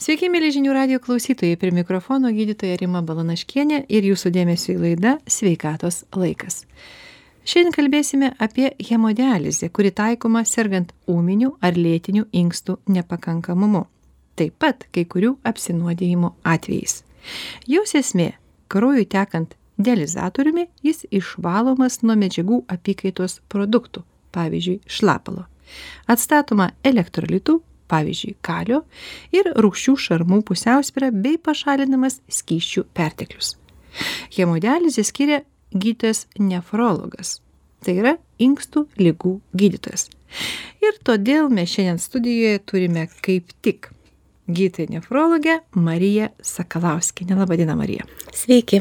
Sveiki, mėly žinių radio klausytojai, prie mikrofono gydytoja Rima Balanaškienė ir jūsų dėmesio į laidą Sveikatos laikas. Šiandien kalbėsime apie hemodializę, kuri taikoma sergant ūminiu ar lėtiniu inkstų nepakankamumu. Taip pat kai kurių apsinuodėjimo atvejais. Jos esmė - kraujui tekant dializatoriumi jis išvalomas nuo medžiagų apykaitos produktų, pavyzdžiui, šlapalo. Atstatoma elektrolitų, pavyzdžiui, kalio ir rūgščių šarmų pusiausvyrą bei pašalinamas skyščių perteklius. Hemodializę skiria gydytojas nefrologas, tai yra inkstų lygų gydytojas. Ir todėl mes šiandien studijoje turime kaip tik gydytoją nefrologę Mariją Sakalauskinę. Labadiena, Marija. Sveiki.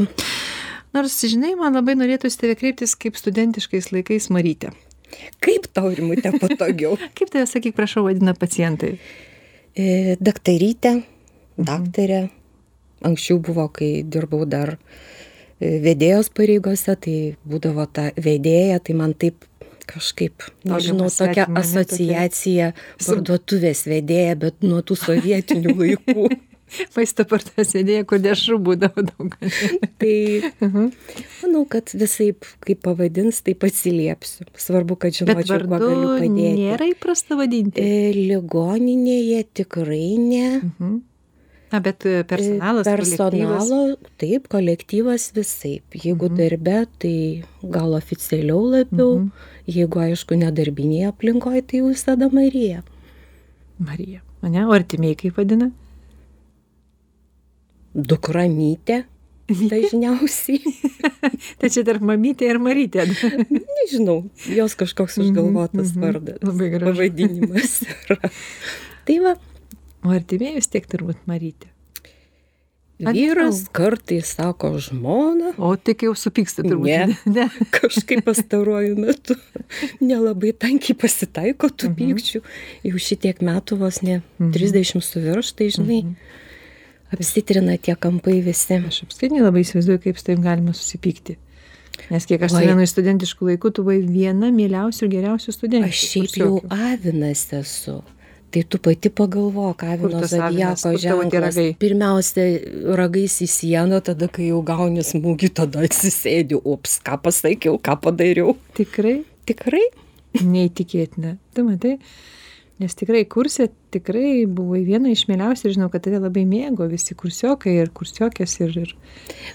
Nors, žinai, man labai norėtųsi tave kreiptis kaip studentiškais laikais Marytė. Kaip tau rimute patogiau? kaip tave, sakyk, prašau, vadina pacientai? E, daktarytė, daktarė. Anksčiau buvo, kai dirbau dar e, vedėjos pareigose, tai būdavo ta vedėja, tai man taip kažkaip, nežinau, tokia asociacija parduotuvės vedėja, bet nuo tų sovietinių laikų. Maisto partas vedėja, kur dešrų būdavo daug. tai manau, kad visai, kaip pavadins, taip atsiliepsiu. Svarbu, kad žinočiau, kuo galiu padėti. Nėra įprasta vadinti. E, ligoninėje tikrai ne. Mhm. Na, bet e, personalas. Personalo, taip, kolektyvas visai. Jeigu mhm. darbe, tai gal oficialiau labiau, mhm. jeigu, aišku, nedarbinėje aplinkoje, tai jau visada Marija. Marija. Mane, o artimiai kaip vadina? Dukramytė. Dažniausiai. tai čia tarp mamytė ir marytė. Nežinau, jos kažkoks užgalvotas mm -hmm. vardas. Labai gražus. Pavadinimas. Tai va, O artimieji vis tiek turbūt Marytė. Vyras kartais sako žmona. O tik jau supyksta turbūt. Ne, ne. kažkaip pastaruoju metu nelabai tankiai pasitaiko tų mhm. pykčių. Jau šitiek metų vos ne mhm. 30 su virš, tai žinai, mhm. Apsitrina tie kampai visi. Aš apskritai labai įsivaizduoju, kaip su taip galima susipykti. Nes kiek aš vienu iš studentiškų laikų, tu buvai viena mieliausių ir geriausių studentų. Aš šiaip jau avinas esu. Tai tu pati pagalvok avino zodiako ženklas. pirmiausia ragais į sieną tada kai jau gauni smūgį tada atsisėdi. Ups ką pasakiau ką padariau. Tikrai? Tikrai? Neįtikėtina. Tu matai nes tikrai kurse tikrai buvai viena iš mieliausių ir žinau kad tave labai mėgo visi kursiokai ir kursiokės ir ir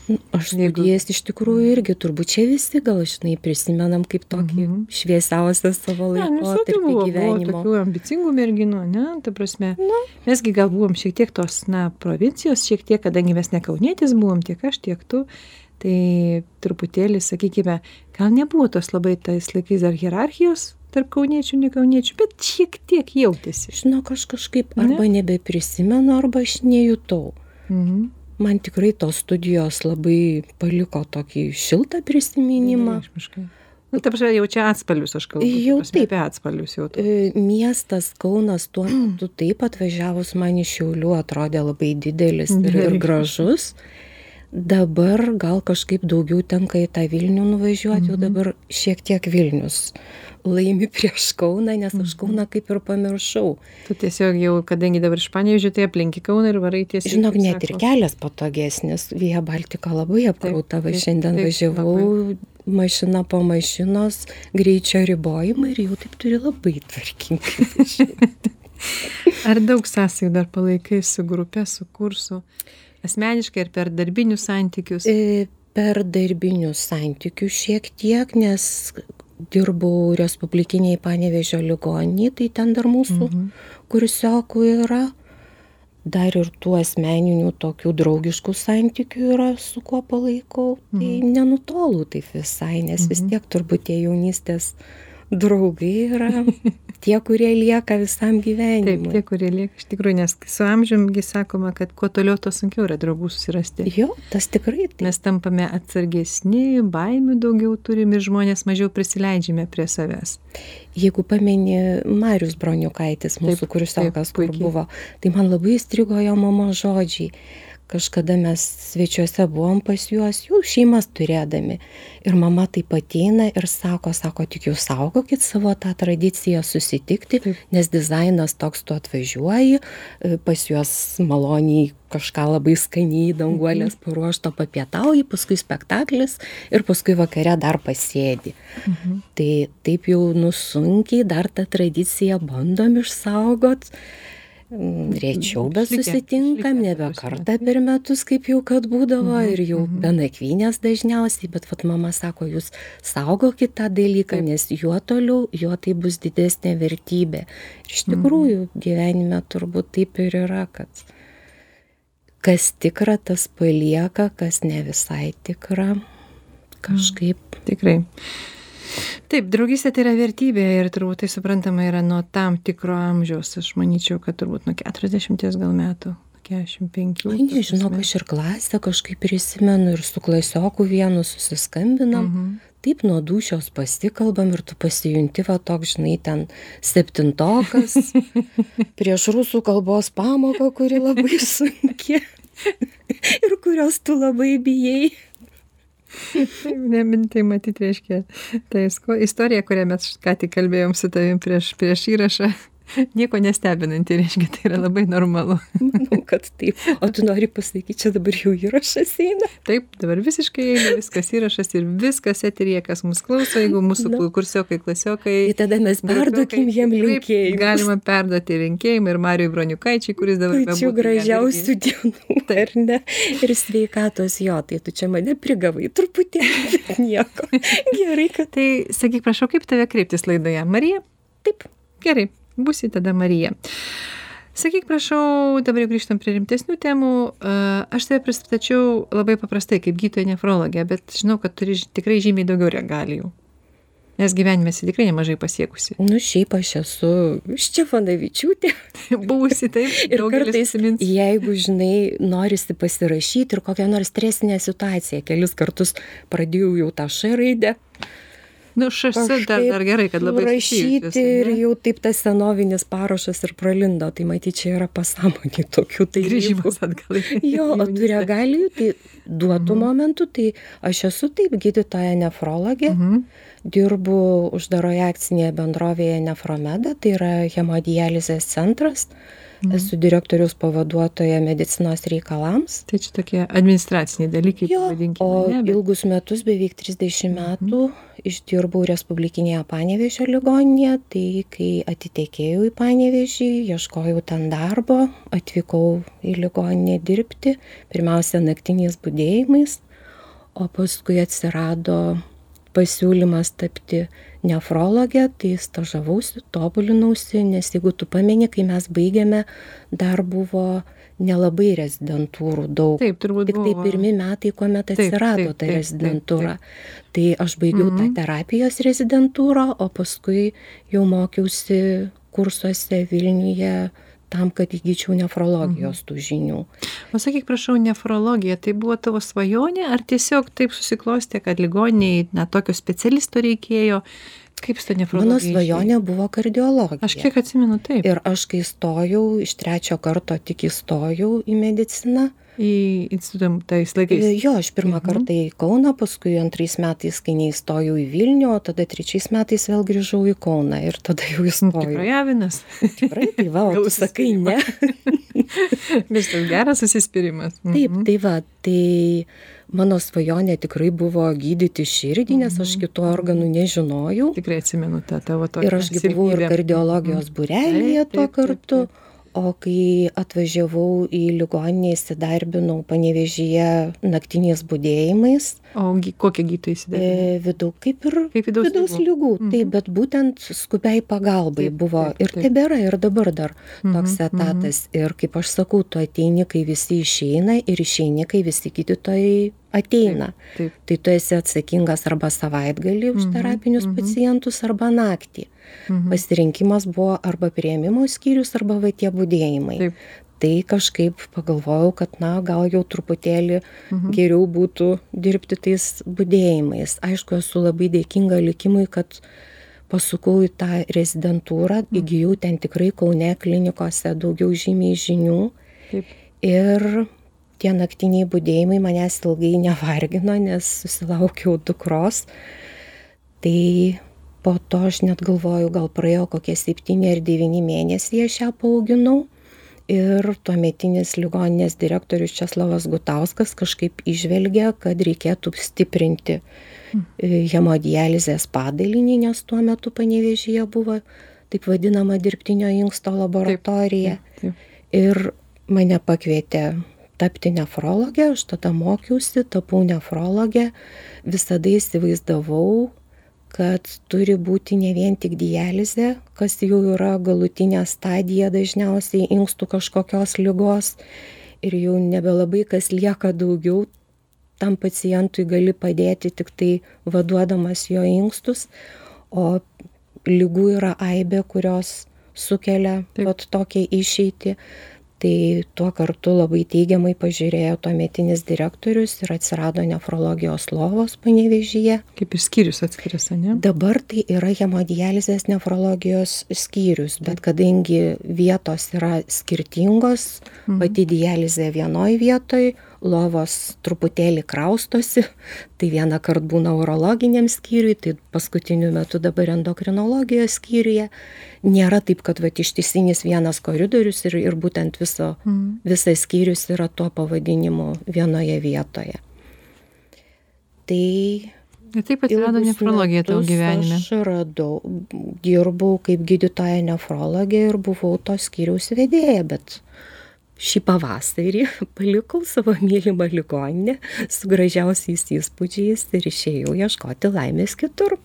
nu, aš studijas iš tikrųjų irgi turbūt čia visi gal žinai prisimenam kaip tokį mm -hmm. šviesiausią savo nu, laikotarpį buvo, gyvenimo buvo tokių ambicingų merginų ne ta prasme nu. mesgi gal buvom šiek tiek tos na provincijos šiek tiek kadangi mes ne kaunietės buvom tiek aš tiek tu tai truputėlį sakykime gal nebuvo tos labai tais laikais dar hierarchijos tarp kauniečių nekauniečių bet šiek tiek jautėsi žinok aš kažkaip arba nebeprisimenu arba aš nejutau mhm. man tikrai tos studijos labai paliko tokį šiltą prisiminimą Nu, ta prasme, jau čia atspalius aš kalbu. Jau prasme, taip. Apie atspalius jau. Tu. E, miestas Kaunas tuo metu taip atvažiavus man iš Šiaulių atrodė labai didelis ir, ir gražus. Dabar gal kažkaip daugiau tenka į tą Vilnių nuvažiuoti, jau mhm. dabar šiek tiek Vilnius laimi prieš Kauną, nes aš mhm. Kauną kaip ir pamiršau. Tu tiesiog jau, kadangi dabar iš Panevižio, tai aplinki Kauną ir varai tiesiog. Žinok, net sako. ir kelias patogesnis. Vija Baltika labai apkrauta, va šiandien taip, važiavau labai. mašina po mašinos, greičio ribojimai ir jau taip turi labai tvarkingai. Ar daug sąsajų dar palaikai su grupė, su kursu, asmeniškai ir per darbinius santykius? E, per darbinius santykius šiek tiek, nes dirbau Respublikiniai Panevežio ligoninėje, tai ten dar mūsų mhm. kursiokų yra. Dar ir tų asmeninių tokių draugiškų santykių yra, su kuo palaikau. Tai mhm. Tai nenutolu taip visai, nes mhm. vis tiek turbūt tie jaunystės draugai yra tie, kurie lieka visam gyvenimui. Taip, tie, kurie lieka iš tikrųjų, nes su amžiumi sakoma, kad kuo toliau, to sunkiau yra draugų susirasti. Jo, tas tikrai. Taip. Mes tampame atsargesni, baimių daugiau turime ir žmonės mažiau prisileidžiame prie savęs. Jeigu pameni Marius Broniukaitis, mūsų kursiokas, kur buvo, tai man labai įstrigo jo mamo žodžiai kažkada mes svečiuose buvom pas juos, jų šeimas turėdami. Ir mama taip ateina ir sako, sako, tik jūs saugokit savo tą tradiciją susitikti, nes dizainas toks tu atvažiuoji, e, pas juos maloniai kažką labai skaniai danguolės paruošto papietauji, paskui spektaklis ir paskui vakare dar pasėdi. Mhm. Tai taip jau nusunkiai dar tą tradiciją bandom išsaugot. Mm, rečiau bet susitinkam, nebe kartą per metus, kaip jau kad būdavo, mhm, ir jau mhm. be nakvynės dažniausiai, bet vat mama sako, jūs saugokit tą dalyką, nes juo toliau, juo tai bus didesnė vertybė. Ir iš mhm. tikrųjų gyvenime turbūt taip ir yra, kad kas tikra, tas palieka, kas ne visai tikra. Kažkaip. Tikrai. Taip, draugystė tai yra vertybė ir turbūt tai suprantama yra nuo tam tikro amžiaus. Aš manyčiau, kad turbūt nuo 40 gal metų. 45. Oi, nežinau, aš ir klasę kažkaip prisimenu ir su klasioku vienu susiskambinam. Mhm. Taip nuo dušios pasikalbam ir tu pasijunti va toks, žinai, ten septintokas prieš rusų kalbos pamoką, kuri labai sunki ir kurios tu labai bijai. Ne, tai matyt reiškia, tai istorija, kurią mes ką tik kalbėjom su tavim prieš, prieš įrašą, nieko nestebinanti, reiškia, tai yra labai normalu. Manau, kad taip. O tu nori pasakyti, čia dabar jau įrašas eina? Taip, dabar visiškai eina, viskas įrašas ir viskas eterija, kas mus klauso, jeigu mūsų no. kursiokai, klasiokai. Ir tada mes perduokim jiem linkėjimus. Galima perduoti linkėjimą ir Marijui Broniukaičiai, kuris dabar. Pačių gražiausių dienų, ar ne? Ir sveikatos jo, tai tu čia mane prigavai truputėlį, bet nieko. Gerai, kad. Tai sakyk, prašau, kaip tave kreiptis laidoje? Marija? Taip. Gerai, būsi tada Marija. Sakyk, prašau, dabar jau grįžtam prie rimtesnių temų. Aš tave pristačiau labai paprastai kaip gydytoja nefrologė, bet žinau, kad turi tikrai žymiai daugiau regalijų. Nes gyvenime esi tikrai nemažai pasiekusi. Nu, šiaip aš esu Ščefanavičiūtė. Buvusi taip. ir kartais, simins. jeigu, žinai, norisi pasirašyti ir kokią nors stresinę situaciją, kelis kartus pradėjau jau tą š raidę nu šasi dar dar gerai kad labai rašyti ir jau taip tas senovinis parašas ir pralindo tai matyt čia yra pasąmonėj tokių tai grįžimas atgal jo o tų regalijų tai duotu mhm. momentu tai aš esu taip gydytoja nefrologė mhm. dirbu uždaroje akcinėje bendrovėje nefromeda tai yra hemodializės centras. Esu direktoriaus pavaduotoja medicinos reikalams. Tai čia tokie administraciniai dalykai, jo, pavadinkime. O ne, bet... ilgus metus, beveik 30 mhm. metų, mhm. išdirbau Respublikinėje Panevežio ligoninėje, tai kai atitekėjau į Panevežį, ieškojau ten darbo, atvykau į ligoninę dirbti, pirmiausia naktiniais būdėjimais, o paskui atsirado pasiūlymas tapti nefrologe tai stažavausi tobulinausi nes jeigu tu pameni kai mes baigėme dar buvo nelabai rezidentūrų daug. Taip turbūt tiktai pirmi metai kuomet atsirado ta rezidentūra. tai aš baigiau tą mhm. terapijos rezidentūrą o paskui jau mokiausi kursuose vilniuje tam, kad įgyčiau nefrologijos mhm. tų žinių. O sakyk, prašau, nefrologija, tai buvo tavo svajonė, ar tiesiog taip susiklostė, kad ligoniai, na, tokio specialisto reikėjo? Kaip su nefrologija? Mano svajonė buvo kardiologija. Aš kiek atsimenu taip. Ir aš, kai stojau, iš trečio karto tik įstojau į mediciną, į institutą tais laikais? Jo, aš pirmą mhm. kartą į Kauną, paskui antrais metais, kai neįstojau į Vilnių, o tada trečiais metais vėl grįžau į Kauną ir tada jau įstojau. Tikrai javinas. Tikrai, tai va, o tu sakai ne. Vis tas geras susispyrimas. Mhm. Taip, tai va, tai mano svajonė tikrai buvo gydyti širdį, nes aš mhm. kitų organų nežinojau. Tikrai atsimenu tą tavo tokią. Ir aš buvau ir kardiologijos mhm. burelėje tuo kartu. Taip, taip o kai atvažiavau į ligoninę įsidarbinau panevėžyje naktiniais budėjimais o gy kokią gydytoją įsidarbinai e, vidau kaip ir kaip vidaus, vidaus ligų. Mhm. taip bet būtent skubiai pagalbai buvo ir tebėra ir dabar dar mhm, toks mhm. etatas ir kaip aš sakau tu ateini kai visi išeina ir išeini kai visi gydytojai ateina. Tai tu esi atsakingas arba savaitgalį už terapinius pacientus arba naktį. Mhm. Pasirinkimas buvo arba prieimimo skyrius, arba va tie būdėjimai. Taip. Tai kažkaip pagalvojau, kad na, gal jau truputėlį mhm. geriau būtų dirbti tais būdėjimais. Aišku, esu labai dėkinga likimui, kad pasukau į tą rezidentūrą, mhm. įgyjau ten tikrai Kaune klinikose daugiau žymiai žinių. Taip. Ir tie naktiniai būdėjimai manęs ilgai nevargino, nes susilaukiau dukros. Tai po to aš net galvoju, gal praėjo kokie 7 ar 9 mėnesiai aš ją paauginau. Ir tuometinis ligoninės direktorius Česlavas Gutauskas kažkaip išvelgė, kad reikėtų stiprinti e, hemodializės padalinį, nes tuo metu panevežyje buvo taip vadinama dirbtinio inksto laboratorija. Taip, taip. Ir mane pakvietė tapti nefrologė, aš tada mokiausi, tapau nefrologė, visada įsivaizdavau, kad turi būti ne vien tik dializė, kas jau yra galutinė stadija dažniausiai inkstų kažkokios lygos ir jau nebelabai kas lieka daugiau, tam pacientui gali padėti tik tai vaduodamas jo inkstus, o lygų yra aibė, kurios sukelia vat tokią išeitį tai tuo kartu labai teigiamai pažiūrėjo tuometinis direktorius ir atsirado nefrologijos lovos panevėžyje. Kaip ir skyrius atskiras, ne? Dabar tai yra hemodializės nefrologijos skyrius, bet kadangi vietos yra skirtingos, mhm. pati dializė vienoje vietoje, lovos truputėlį kraustosi, tai vieną kartą būna urologiniam skyriui, tai paskutiniu metu dabar endokrinologijos skyriuje. Nėra taip, kad va, ištisinis vienas koridorius ir, ir būtent viso, mm. visas skyrius yra tuo pavadinimu vienoje vietoje. Tai Ir taip atsirado nefrologija tavo gyvenime. Aš radau, dirbau kaip gydytoja nefrologija ir buvau to skyriaus vedėja, bet šį pavasarį palikau savo mylimą ligoninę su gražiausiais įspūdžiais ir išėjau ieškoti laimės kitur.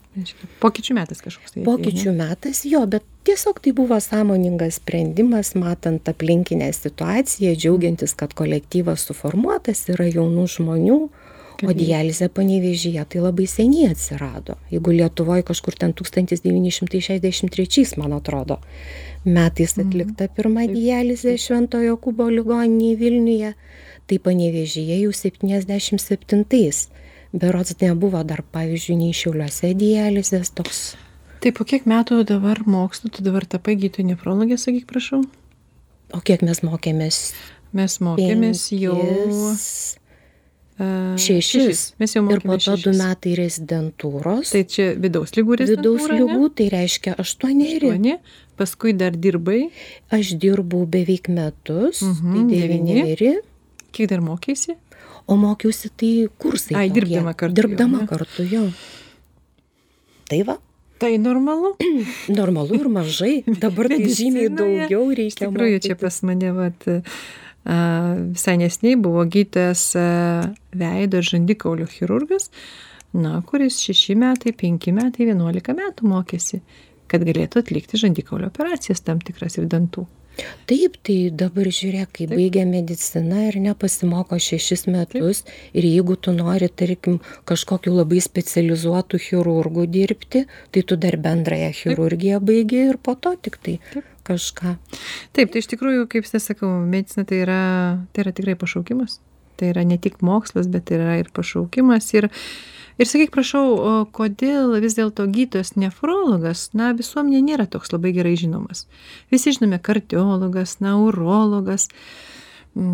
Pokyčių metas kažkoks tai. Pokyčių metas, jo, bet tiesiog tai buvo sąmoningas sprendimas, matant aplinkinę situaciją, džiaugiantis, kad kolektyvas suformuotas yra jaunų žmonių, O dializė panevežyje tai labai seniai atsirado. Jeigu Lietuvoje kažkur ten 1963, man atrodo, metais mhm. atlikta pirma dializė Šventojo Kubo ligoninėje Vilniuje, tai panevežyje jau 77-ais. Berods nebuvo dar, pavyzdžiui, nei šiuliuose dializės toks. Tai po kiek metų dabar mokslo, tu dabar tapai gydytojų nefrologė, sakyk, prašau? O kiek mes mokėmės? Mes mokėmės penkis, jau Šešis. Mes jau mokėmės. Ir po to šešis. du metai rezidentūros. Tai čia vidaus lygų rezidentūra. Vidaus lygų, ne? tai reiškia aštuoneri. Aštuoni. Paskui dar dirbai. Aš dirbau beveik metus, uh -huh, tai devyneri. Kiek dar mokėsi? O mokiausi tai kursai. Ai, tokie. dirbdama kartu. Dirbdama jau, kartu jau. Tai va. Tai normalu. normalu ir mažai. Dabar tai žymiai daugiau reikia. Iš tikrųjų, čia pas mane, vat, visai nesniai buvo gydytojas veido ir žandikaulių chirurgas, na, kuris šeši metai, penki metai, vienuolika metų mokėsi, kad galėtų atlikti žandikaulio operacijas tam tikras ir dantų. Taip, tai dabar žiūrėk, kai Taip. baigia mediciną ir nepasimoko šešis metus Taip. ir jeigu tu nori, tarkim, kažkokiu labai specializuotų chirurgų dirbti, tai tu dar bendrąją chirurgiją baigi ir po to tik tai Taip kažką. Taip, tai iš tikrųjų, kaip aš sakau, medicina tai yra, tai yra tikrai pašaukimas. Tai yra ne tik mokslas, bet tai yra ir pašaukimas. Ir, ir sakyk, prašau, kodėl vis dėlto gydytojas nefrologas, na, visuomenė nėra toks labai gerai žinomas. Visi žinome kardiologas, neurologas,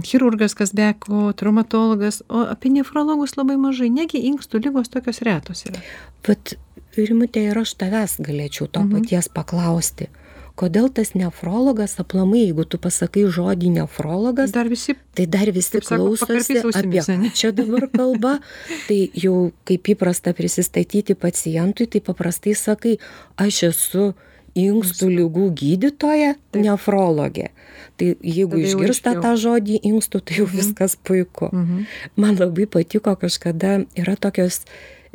chirurgas, kas beko, traumatologas, o apie nefrologus labai mažai, negi inkstų lygos tokios retos yra. Bet, Rimutė, ir aš tavęs galėčiau to mhm. paties paklausti kodėl tas nefrologas aplamai, jeigu tu pasakai žodį nefrologas, dar visi, tai dar visi klausosi apie čia dabar kalba. tai jau kaip įprasta prisistatyti pacientui, tai paprastai sakai, aš esu inkstų lygų gydytoja, Taip. nefrologė. Tai jeigu išgirsta tą žodį inkstų, tai jau mhm. viskas puiku. Mhm. Man labai patiko kažkada, yra tokios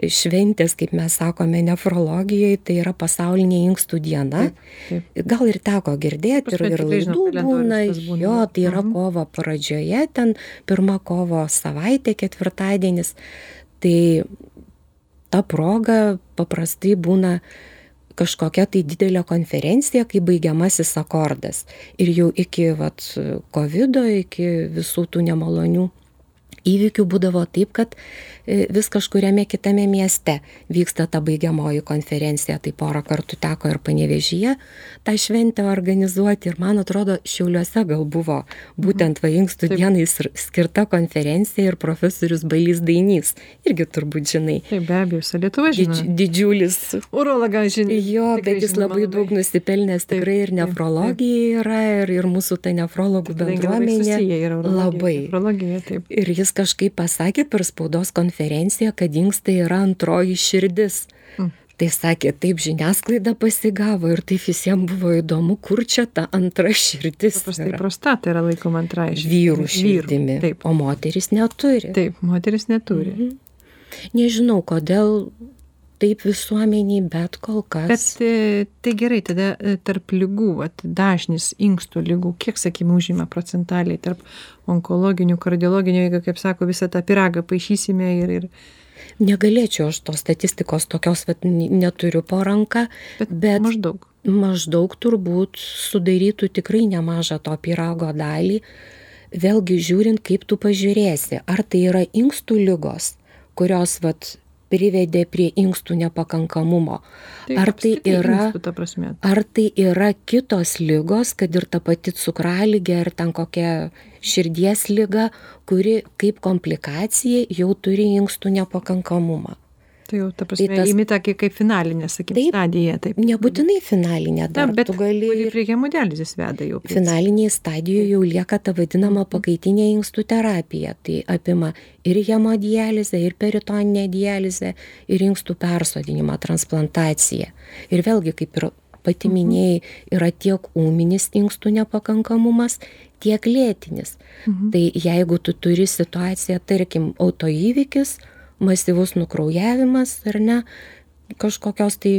šventės, kaip mes sakome, nefrologijai, tai yra pasaulinė inkstų diena. Taip, taip. Gal ir teko girdėti, ir, ir laidų būna, jo, tai yra mhm. kovo pradžioje, ten pirma kovo savaitė, ketvirtadienis. Tai ta proga paprastai būna kažkokia tai didelė konferencija, kai baigiamasis akordas. Ir jau iki vat, COVID, iki visų tų nemalonių įvykių būdavo taip, kad e, vis kažkuriame kitame mieste vyksta ta baigiamoji konferencija, tai porą kartų teko ir panevežyje tą šventę organizuoti ir man atrodo, šiauliuose gal buvo būtent vainkstų dienai skirta konferencija ir profesorius Balys Dainys, irgi turbūt žinai. Taip, be abejo, Lietuva žinai. Didž, didžiulis. Urologas žinai. Jo, bet jis labai labai. daug nusipelnęs tikrai ir nefrologija yra ir, ir mūsų ta nefrologų bendruomenė. Labai. Nefrologija, taip. Ir jis kažkaip pasakė per spaudos konferenciją, kad inkstai yra antroji širdis. Mm. Tai sakė, taip žiniasklaida pasigavo ir taip visiems buvo įdomu, kur čia ta antra širdis. Paprastai prostata yra laikoma antrąja širdimi. Vyrų širdimi. Taip. O moteris neturi. Taip, moteris neturi. Mhm. Nežinau, kodėl taip visuomeniai, bet kol kas. Bet e, tai gerai, tada e, tarp lygų, vat, dažnis inkstų lygų, kiek, sakykime, užima procentaliai tarp onkologinių, kardiologinių, jeigu, kaip sako, visą tą piragą paaišysime ir... ir... Negalėčiau aš tos statistikos tokios vat, neturiu po ranką, bet, bet maždaug. Maždaug turbūt sudarytų tikrai nemažą to pirago dalį. Vėlgi žiūrint, kaip tu pažiūrėsi, ar tai yra inkstų lygos, kurios vat, privedė prie inkstų nepakankamumo. Tai ar tai yra, inkstų, ar tai yra kitos lygos, kad ir ta pati cukraligė, ar ten kokia širdies lyga, kuri kaip komplikacija jau turi inkstų nepakankamumą. Tai jau, ta prasme, tai imi tokį kaip finalinę, sakykime, stadiją. Taip. Nebūtinai finalinė dar. Bet tu gali... Prie hemodializės veda jau. Finalinėje stadijoje jau lieka ta vadinama pakaitinė inkstų terapija. Tai apima ir hemodializę, ir peritoninę dializę, ir inkstų persodinimą, transplantaciją. Ir vėlgi, kaip ir pati mhm. minėjai, yra tiek ūminis inkstų nepakankamumas, tiek lėtinis. Mhm. Tai jeigu tu turi situaciją, tarkim, autoįvykis, masyvus nukraujavimas ar ne, kažkokios tai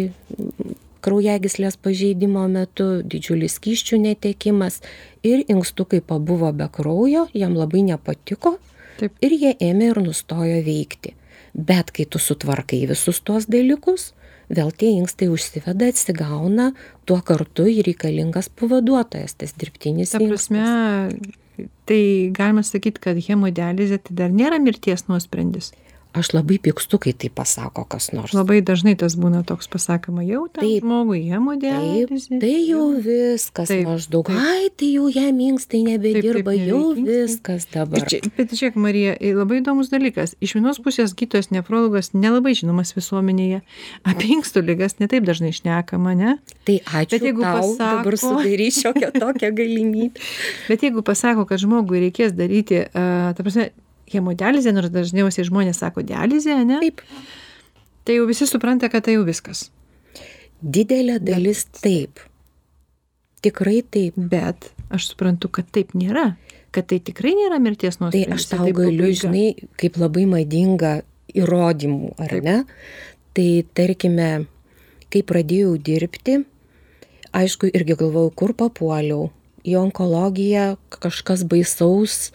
kraujagyslės pažeidimo metu, didžiulis kyščių netekimas ir inkstukai pabuvo be kraujo, jam labai nepatiko Taip. ir jie ėmė ir nustojo veikti. Bet kai tu sutvarkai visus tuos dalykus, vėl tie inkstai užsiveda, atsigauna, tuo kartu ir reikalingas pavaduotojas, tas dirbtinis. Ta prasme, inkstas. tai galima sakyti, kad hemodializė tai dar nėra mirties nuosprendis aš labai pykstu, kai tai pasako kas nors. Labai dažnai tas būna toks pasakoma, jau tam taip, žmogui hemodializė. Tai jau viskas taip, maždaug. Taip. Ai, tai jau jam inkstai nebedirba, taip, taip, jau viskas dabar. Bet žiūrėk, Marija, labai įdomus dalykas. Iš vienos pusės gytojas nefrologas nelabai žinomas visuomenėje. Apie inkstų lygas netaip dažnai šnekama, ne? Tai ačiū. Tau, dabar sudarysiu šiokią tokią galimybę. bet jeigu pasako, kad žmogui reikės daryti, ta prasme, hemodializė, nors dažniausiai žmonės sako dializė, ne? Taip. Tai jau visi supranta, kad tai jau viskas. Didelė dalis taip. Tikrai taip. Bet aš suprantu, kad taip nėra. Kad tai tikrai nėra mirties nuosprendis. Tai aš tau tai galiu, pabaiga. žinai, kaip labai madinga įrodymų, ar taip. ne? Tai tarkime, kai pradėjau dirbti, aišku, irgi galvojau, kur papuoliau, į onkologiją kažkas baisaus,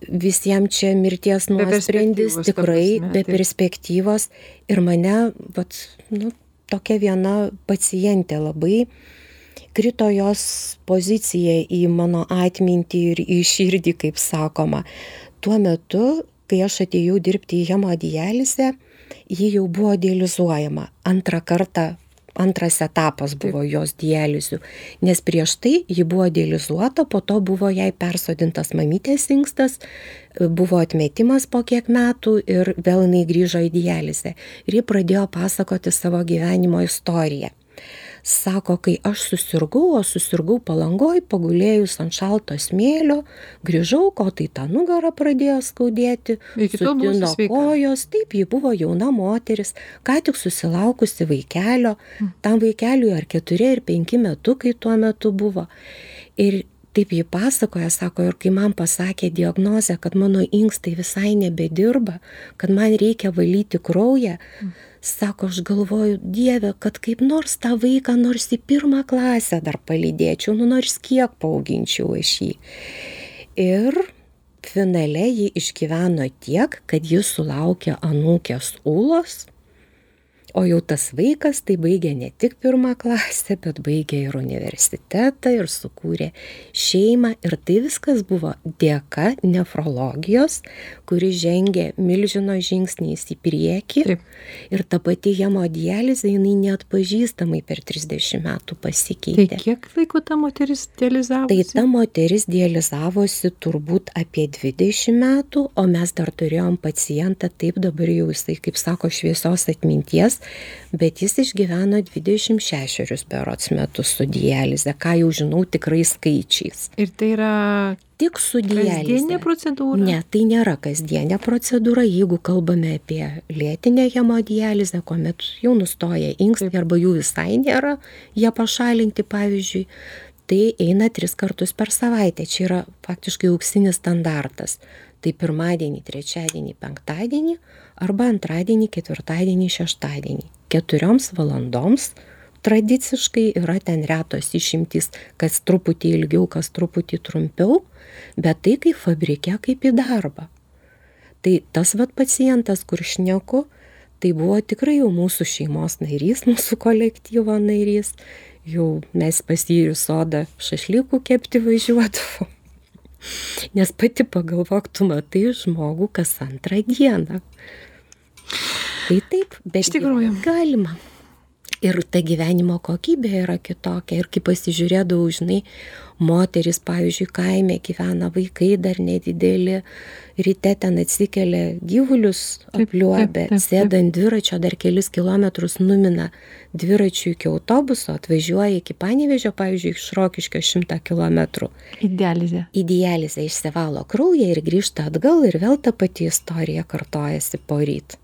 visiems čia mirties nuosprendis, tikrai prasme, be perspektyvos. Ir mane, vat, nu, tokia viena pacientė labai krito jos pozicija į mano atmintį ir į širdį, kaip sakoma. Tuo metu, kai aš atėjau dirbti į hemodializę, ji jau buvo dializuojama. Antrą kartą antras etapas buvo jos dializių, nes prieš tai ji buvo dializuota, po to buvo jai persodintas mamytės inkstas, buvo atmetimas po kiek metų ir vėl jinai grįžo į dializę. Ir ji pradėjo pasakoti savo gyvenimo istoriją sako kai aš susirgau o susirgau palangoj pagulėjus ant šalto smėlio grįžau ko tai tą nugarą pradėjo skaudėti sutino kojos. Taip ji buvo jauna moteris ką tik susilaukusi vaikelio. Mm. tam vaikeliui ar keturi ar penki metukai tuo metu buvo. Ir taip ji pasakoja sako ir kai man pasakė diagnozę kad mano inkstai visai nebedirba kad man reikia valyti kraują mm. sako aš galvoju dieve kad kaip nors tą vaiką nors į pirmą klasę dar palydėčiau nu nors kiek paauginčiau aš jį ir finale ji išgyveno tiek kad ji sulaukė anūkės ūlos o jau tas vaikas tai baigė ne tik pirmą klasę bet baigė ir universitetą ir sukūrė šeimą ir tai viskas buvo dėka nefrologijos kuri žengė milžino žingsniais į priekį Taip. ir ta pati hemodializė jinai neatpažįstamai per 30 metų Tai pasikeitė. kiek laiko ta moteris dializavosi? Tai ta moteris dializavosi turbūt apie 20 metų, o mes dar turėjom pacientą, taip dabar jau jisai, kaip sako, šviesios atminties, bet jis išgyveno 26 berots metus su dialize, ką jau žinau tikrai skaičiais. Ir tai yra Tik su dialize. kasdienė procedūra? Ne, tai nėra kasdienė procedūra, jeigu kalbame apie lėtinę hemodializę, kuomet jau nustoja inkstai arba jų visai nėra, jie pašalinti pavyzdžiui, tai eina tris kartus per savaitę. Čia yra faktiškai auksinis standartas. Tai pirmadienį, trečiadienį, penktadienį arba antradienį, ketvirtadienį, šeštadienį. Keturioms valandoms tradiciškai yra ten retos išimtys, kas truputį ilgiau, kas truputį trumpiau, bet tai kaip fabrike, kaip į darbą. Tai tas vat pacientas, kur šneku, tai buvo tikrai jau mūsų šeimos narys, mūsų kolektyvo narys. Jau mes pas jį į sodą šašlykų kepti važiuodavom. Nes pati pagalvok, tu matai žmogų kas antrą dieną. Tai taip, bet Iš tikrųjų. galima. Ir ta gyvenimo kokybė yra kitokia. Ir kai pasižiūrėdavau, žinai, moteris, pavyzdžiui, kaime gyvena vaikai dar nedideli, ryte ten atsikelia gyvulius taip, sėda ant dviračio dar kelis kilometrus numina dviračių iki autobuso, atvažiuoja iki Panevežio, pavyzdžiui, iš Rokiškio šimtą kilometrų Į dializę. į dializę išsivalo kraują ir grįžta atgal ir vėl ta pati istorija kartojasi po ryt.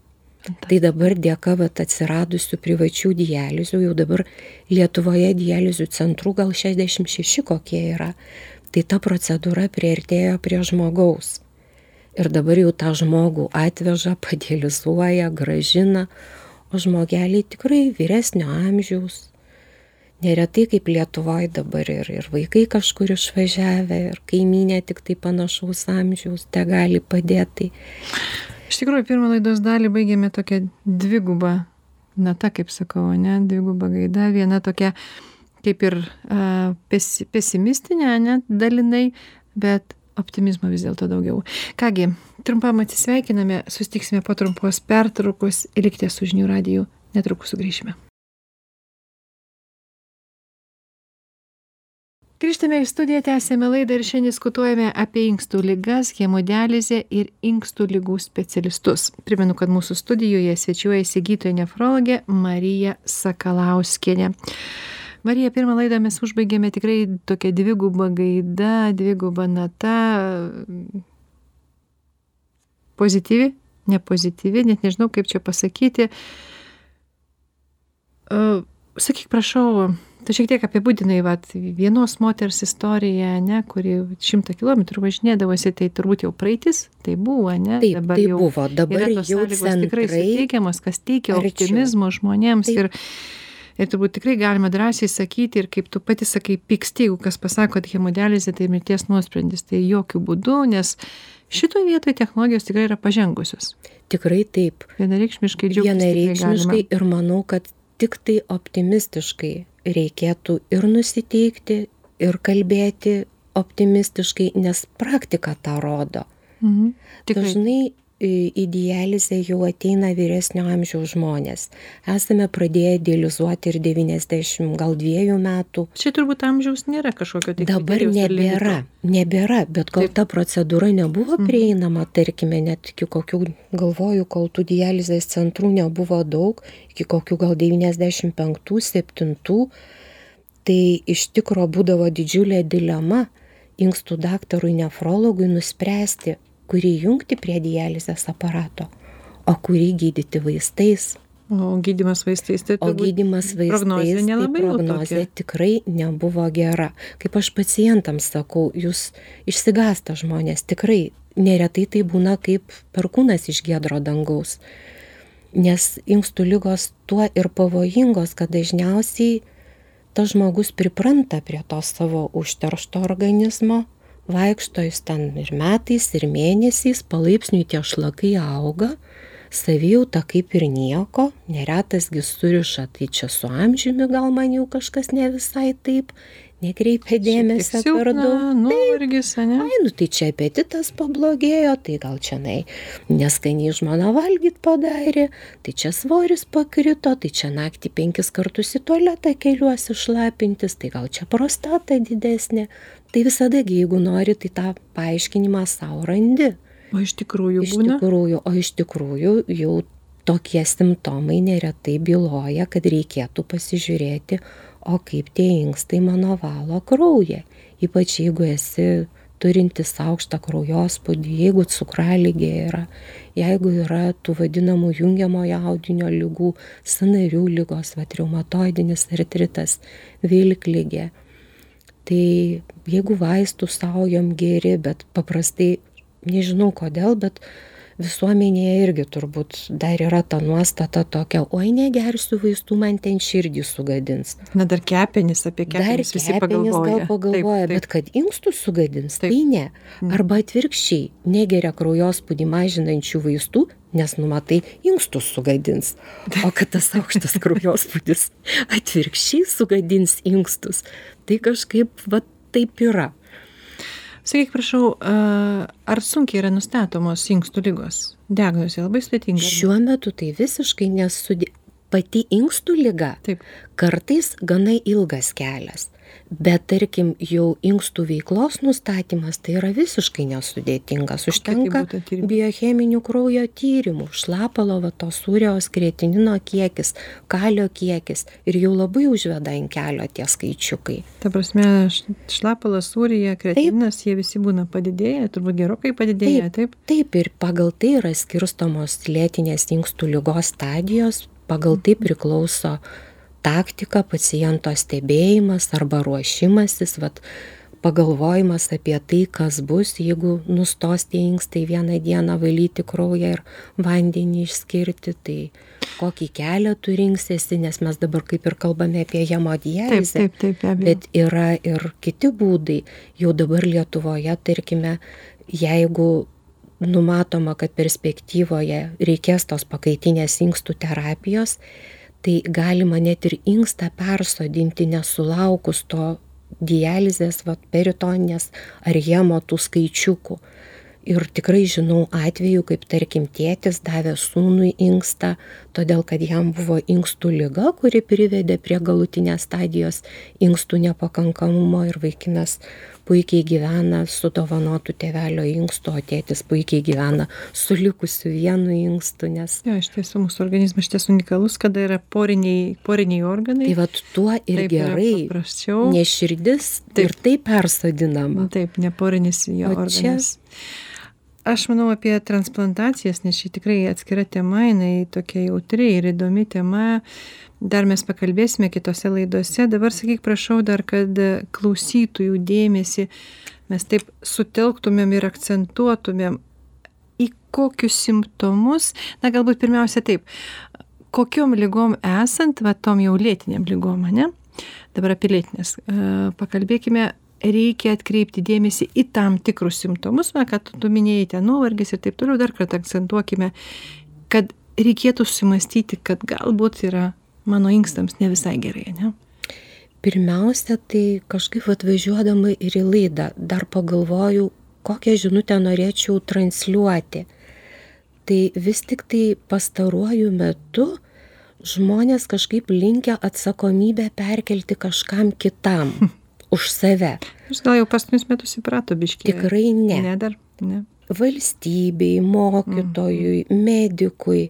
Tai dabar dėka vat, atsiradusių privačių dializių, jau dabar Lietuvoje dializių centrų gal 66 kokie yra, tai ta procedūra prieartėjo prie žmogaus. Ir dabar jau tą žmogų atveža, padializuoja, gražina, o žmogeliai tikrai vyresnio amžiaus, neretai kaip Lietuvoje dabar ir, ir vaikai kažkur išvažiavę, ir kaiminė tik tai panašaus amžiaus, te gali padėti. Iš tikrųjų, pirmą laidos dalį baigėme tokią dvigubą natą, kaip sakau, ne, dvigubą gaidą. Viena tokia kaip ir a, pesi, pesimistinė, ne, dalinai, bet optimizmo vis dėlto daugiau. Kągi, trumpam atsisveikiname, sustiksime po trumpos pertraukos likite su žinių radiju, netrukus sugrįšime. Grįžtame į studiją, tęsėme laidą ir šiandien diskutuojame apie inkstų lygas, hemodializę ir inkstų lygų specialistus. Primenu, kad mūsų studijoje svečiuojasi gydytoja nefrologė Marija Sakalauskienė. Marija, pirmą laidą mes užbaigėme tikrai tokia dviguba gaida, dviguba nata, pozityvi, nepozityvi, net nežinau kaip čia pasakyti. Sakyk, prašau, tu šiek tiek apibūdinai vat, vienos moters istoriją, ne, kuri šimtą kilometrų važinėdavosi, tai turbūt jau praeitis, tai buvo, ne? Taip, dabar tai jau buvo, dabar yra tos jau sąlygos tikrai centrai suteikiamas, kas teikia optimizmo žmonėms ir, ir turbūt tikrai galima drąsiai sakyti ir kaip tu pati sakai, pyksti, jeigu kas pasako, kad hemodializė tai mirties nuosprendis, tai jokių būdų, nes šitoje vietoje technologijos tikrai yra pažengusios. tikrai taip. Vienareikšmiškai. Vienareikšmiškai ir manau, kad tik tai optimistiškai reikėtų ir nusiteikti, ir kalbėti optimistiškai, nes praktika tą rodo. Mhm. Tikrai. Dažnai į dializę jau ateina vyresnio amžiaus žmonės. Esame pradėję dializuoti ir 90, gal dviejų metų. Čia turbūt amžiaus nėra kažkokio tai. Dabar nebėra, nebėra, bet kol Taip. ta procedūra nebuvo Mhm. prieinama, tarkime, net iki kokių, galvoju, kol tų dializės centrų nebuvo daug, iki kokių gal 95-7, tai iš tikro būdavo didžiulė dilema inkstų daktarui nefrologui nuspręsti, kurį jungti prie dializės aparato, o kurį gydyti vaistais. O gydimas vaistais tai O gydimas vaistais, prognozė tai prognozė tikrai nebuvo gera. Kaip aš pacientams sakau, jūs išsigasta žmonės, tikrai neretai tai būna kaip perkūnas iš gedro dangaus. Nes inkstų lygos tuo ir pavojingos, kad dažniausiai tas žmogus pripranta prie to savo užteršto organizmo, vaikšto jis ten ir metais, ir mėnesiais, palaipsniui tie šlakai auga, savijauta kaip ir nieko, neretas gis suriša, tai čia su amžiumi gal man jau kažkas ne visai taip, nekreipia dėmesio per daug. Nuovargis, ne? Ai, nu tai čia apetitas pablogėjo, tai gal čia nai neskaniai žmona valgyt padarė, tai čia svoris pakrito, tai čia naktį penkis kartus į tualetą keliuosi šlapintis, tai gal čia prostata didesnė. Tai visada, jeigu nori, tai tą paaiškinimą savo randi. O iš tikrųjų Iš būna? tikrųjų, o iš tikrųjų jau tokie simptomai neretai byloja, kad reikėtų pasižiūrėti, o kaip tie inkstai mano valo kraują. Ypač jeigu esi turintis aukštą kraujospūdį, jeigu cukralygė yra, jeigu yra tų vadinamų jungiamojo audinio lygų, sanarių lygos, va, reumatoidinis artritas, vilklygė. Tai jeigu vaistų saujom geri, bet paprastai, nežinau kodėl, bet visuomenėje irgi turbūt dar yra ta nuostata tokia, oi negersiu vaistų, man ten širdį sugadins. Na dar kepenis apie Dar kepenis visi kepenys pagalvoja. gal pagalvoja, bet kad inkstus sugadins, tai ne. Mm. Arba atvirkščiai, negeria kraujospūdį mažinančių vaistų, nes numatai, inkstus sugadins. O kad tas aukštas kraujospūdis atvirkščiai sugadins inkstus, tai kažkaip va taip yra. Sakyk, prašau, a, ar sunkiai yra nustatomos inkstų lygos? Diagnozė labai sudėtinga. Šiuo metu tai visiškai nesudė. Pati inkstų lyga Taip. kartais gana ilgas kelias. Bet tarkim, jau inkstų veiklos nustatymas tai yra visiškai nesudėtingas. tai Užtenka biocheminių kraujo tyrimų, šlapalo, va, to sūriaus kreatinino kiekis, kalio kiekis ir jau labai užveda ant kelio tie skaičiukai. Ta prasme, šlapalas, sūrija, kretinas, jie visi būna padidėję, turbūt gerokai padidėję, taip? Taip ir pagal tai yra skirstomos lėtinės inkstų lygos stadijos, pagal tai priklauso taktika, paciento stebėjimas arba ruošimasis, vat, pagalvojimas apie tai, kas bus, jeigu nustos tie inkstai vieną dieną valyti kraują ir vandenį išskirti, tai kokį kelią tu rinksiesi, nes mes dabar kaip ir kalbame apie Taip, hemodializę. taip, taip, be abejo. Bet yra ir kiti būdai. Jau dabar Lietuvoje, tarkime, jeigu numatoma, kad perspektyvoje reikės tos pakaitinės inkstų terapijos, tai galima net ir inkstą persodinti nesulaukus to dializės, vat, peritoninės ar jemo tų skaičiukų. Ir tikrai žinau atvejų, kaip tarkim tėtis davė sūnui inkstą, todėl kad jam buvo inkstų lyga, kuri privedė prie galutinės stadijos inkstų nepakankamumo ir vaikinas puikiai gyvena su dovanotu tėvelio inkstu, o tėtis puikiai gyvena su likusiu vienu inkstu, nes Jo, iš tiesų mūsų organizmas iš tiesų unikalus, kada yra poriniai, poriniai organai. tai vad tuo ir Taip gerai, Paprasčiau. nes širdis Taip. ir taip persodinama. Taip, neporinis jo O čia- organas. Aš manau apie transplantacijas, nes čia tikrai atskira tema, jinai tokia jautri ir įdomi tema. Dar mes pakalbėsime kitose laidose. Dabar sakyk, prašau dar, kad klausytojų dėmesį mes taip sutelktumėm ir akcentuotumėm į kokius simptomus, na galbūt pirmiausia taip, kokiom lygom esant, va tom jau lėtiniam lygom, ne? Dabar apie lėtinės. E, Pakalbėkime, reikia atkreipti dėmesį į tam tikrus simptomus, na, kad tu minėjai ten nuovargis ir taip toliau, dar kartą akcentuokime, kad reikėtų susimastyti, kad galbūt yra mano inkstams ne visai gerai, ne? Pirmiausia, tai kažkaip atvažiuodama ir į laidą dar pagalvojau, kokią žinutę norėčiau transliuoti. Tai vis tik tai pastaruoju metu žmonės kažkaip linkia atsakomybę perkelti kažkam kitam už save. Jūs gal jau paskutinius metus įprato biškiai. Tikrai ne. Ne dar, ne. Valstybei, mokytojui, medikui.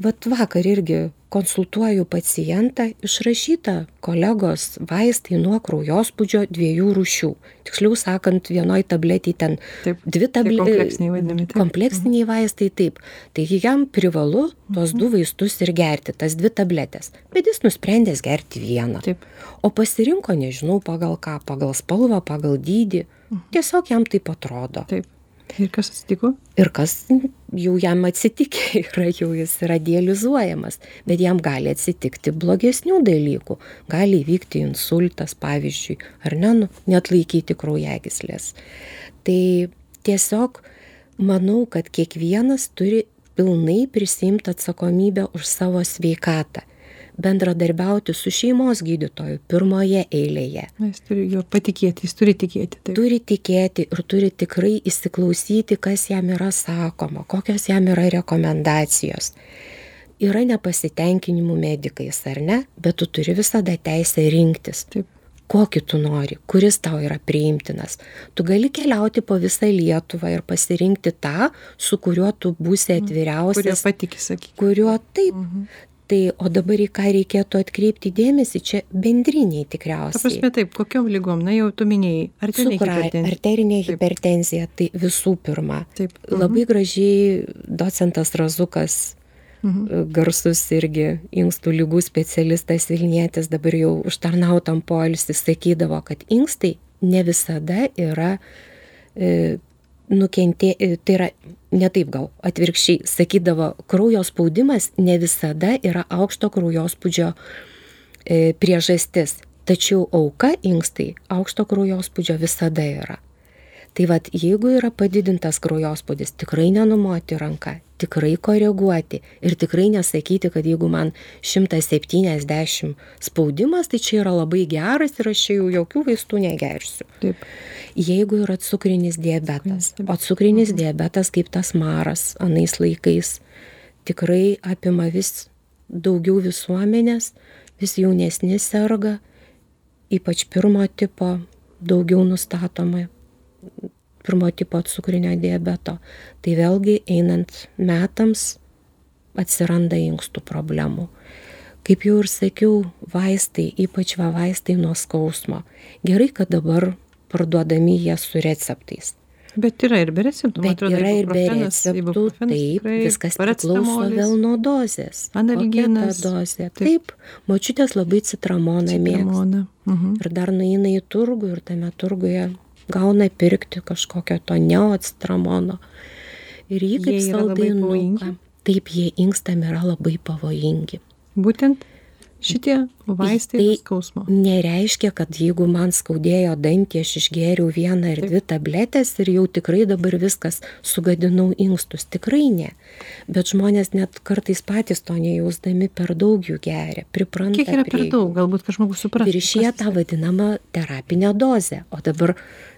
Vat vakar irgi konsultuoju pacientą, išrašyta kolegos vaistai nuo kraujospūdžio dviejų rūšių. Tiksliau sakant, vienoj tabletį ten Taip, dvi tabletės. kompleksiniai. Kompleksiniai vaistai taip. Tai jam privalu tuos du vaistus ir gerti, tas dvi tabletės. Bet jis nusprendęs gerti vieną. Taip. O pasirinko, nežinau, pagal ką, pagal spalvą, pagal dydį. Tiesiog jam taip atrodo. Taip. Ir kas atsitiko? Ir kas jau jam atsitikė, yra jau jis yra dializuojamas, bet jam gali atsitikti blogesnių dalykų. Gali įvykti insultas, pavyzdžiui, ar ne, nu, net laikyti kraujagyslės. Tai tiesiog manau, kad kiekvienas turi pilnai prisimti atsakomybę už savo sveikatą bendradarbiauti su šeimos gydytoju pirmoje eilėje. Na, jis turi jo patikėti, jis turi tikėti. Taip. Turi tikėti ir turi tikrai įsiklausyti, kas jam yra sakoma, kokios jam yra rekomendacijos. Yra nepasitenkinimų medikais, ar ne, bet tu turi visada teisę rinktis. Taip kokį tu nori, kuris tau yra priimtinas. Tu gali keliauti po visą Lietuvą ir pasirinkti tą, su kuriuo tu būsi mhm. atviriausias. Kuriuo patikė, sakyk. Kuriuo taip. Mhm. Tai o dabar į ką reikėtų atkreipti dėmesį, čia bendriniai tikriausiai. Ta prasme taip, kokiom lygom, na jau tu minėjai, arterinė hipertenzija. Arterinė hipertenzija, tai visų pirma. Taip. Mhm. Labai gražiai docentas Razukas, mhm. garsus irgi inkstų lygų specialistas Vilnietis, dabar jau užtarnautam poilsį sakydavo, kad inkstai ne visada yra e, nukentė, e, tai yra ne taip gal, atvirkščiai sakydavo, kraujo spaudimas ne visada yra aukšto kraujospūdžio e, priežastis, tačiau auka inkstai aukšto kraujospūdžio visada yra. Tai vad, jeigu yra padidintas kraujospūdis, tikrai nenumoti ranką, tikrai koreguoti ir tikrai nesakyti, kad jeigu man 170 spaudimas, tai čia yra labai geras ir aš čia jau jokių vaistų negersiu. Taip. Jeigu yra cukrinis diabetas, o cukrinis diabetas kaip tas maras anais laikais tikrai apima vis daugiau visuomenės, vis jaunesni serga, ypač pirmo tipo, daugiau nustatoma pirmo tipo cukrinio diabeto. Tai vėlgi einant metams atsiranda inkstų problemų. Kaip jau ir sakiau, vaistai, ypač va vaistai nuo skausmo. Gerai, kad dabar parduodami jie su receptais. Bet yra ir be receptų. Bet atrodo, yra ir be receptų, taip, viskas priklauso vėl nuo dozės. Analginas. Dozė. Taip, taip močiutės labai citramoną mėgsta. Mhm. Ir dar nueina į turgų ir tame turguje gauna pirkti kažkokio to neoastramono. Ir jį kaip saldainuką. Taip, jie inkstam yra labai pavojingi. Būtent Šitie vaistai tai skausmo. Nereiškia, kad jeigu man skaudėjo dantį, aš išgėriau vieną ir dvi tabletės ir jau tikrai dabar viskas sugadinau inkstus. Tikrai ne. Bet žmonės net kartais patys to nejausdami per daug jų geria, pripranta. Kiek yra per daug, galbūt kažkas supranta. Viršyje tą vadinamą terapinę dozę. O dabar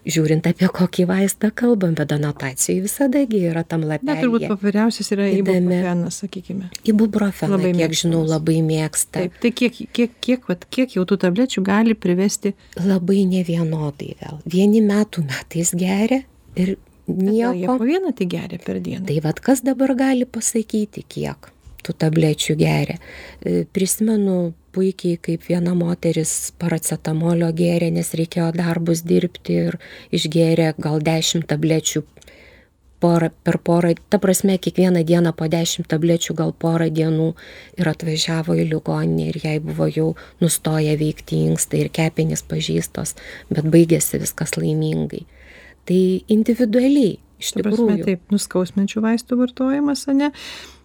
žiūrint apie kokį vaistą kalbam, bet anotacijai visada yra tam lapelyje. Na, turbūt populiariausias yra ibuprofenas, sakykime. Ibuprofeną, kiek žinau, labai mėgsta. Taip, tai kiek, kiek, kiek, vat, kiek jau tų tablečių gali privesti? Labai nevienodai vėl. Vieni metų metais geria ir nieko. Po vieną tai geria per dieną. Tai vad kas dabar gali pasakyti, kiek tų tablečių geria. E, prisimenu puikiai, kaip viena moteris paracetamolio gėrė, nes reikėjo darbus dirbti ir išgėrė gal 10 tablečių porą, per porą, ta prasme, kiekvieną dieną po 10 tablečių, gal porą dienų ir atvažiavo į ligoninę ir jai buvo jau nustoję veikti inkstai ir kepenys pažįstos, bet baigėsi viskas laimingai. Tai individualiai, iš tikrųjų. Prasme, taip, nuskausminčių vaistų vartojimas, ne?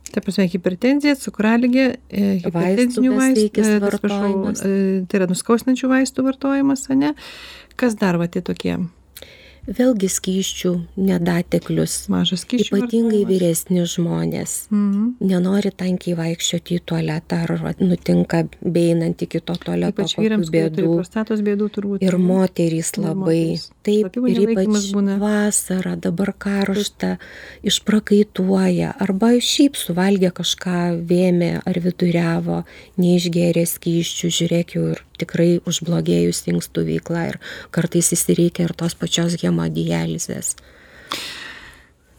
Ta prasme, hipertenzija, cukraligė, e, hipertenzinių vaistų, e, vartojimas. E, tai yra nuskausminčių vaistų vartojimas, ne? Kas dar va tie tokie? Vėlgi skyščių nedateklius. Mažas skyščių. Ypatingai vartojimas. vyresni žmonės. Mhm. Nenori tankiai vaikščioti į tualetą ar nutinka beinant iki to tualeto. Ypač vyrams bėdų. Prostatos bėdų turbūt. Ir moterys labai. Ir moterys. Taip, Slapimų ir ypač būna. vasara, dabar karšta, išprakaituoja. Arba šiaip suvalgė kažką vėmė ar viduriavo, neišgėrė skyščių, žiūrėk jau ir tikrai užblogėjus inkstų veikla ir kartais įsireikia ir tos pačios hemodializės.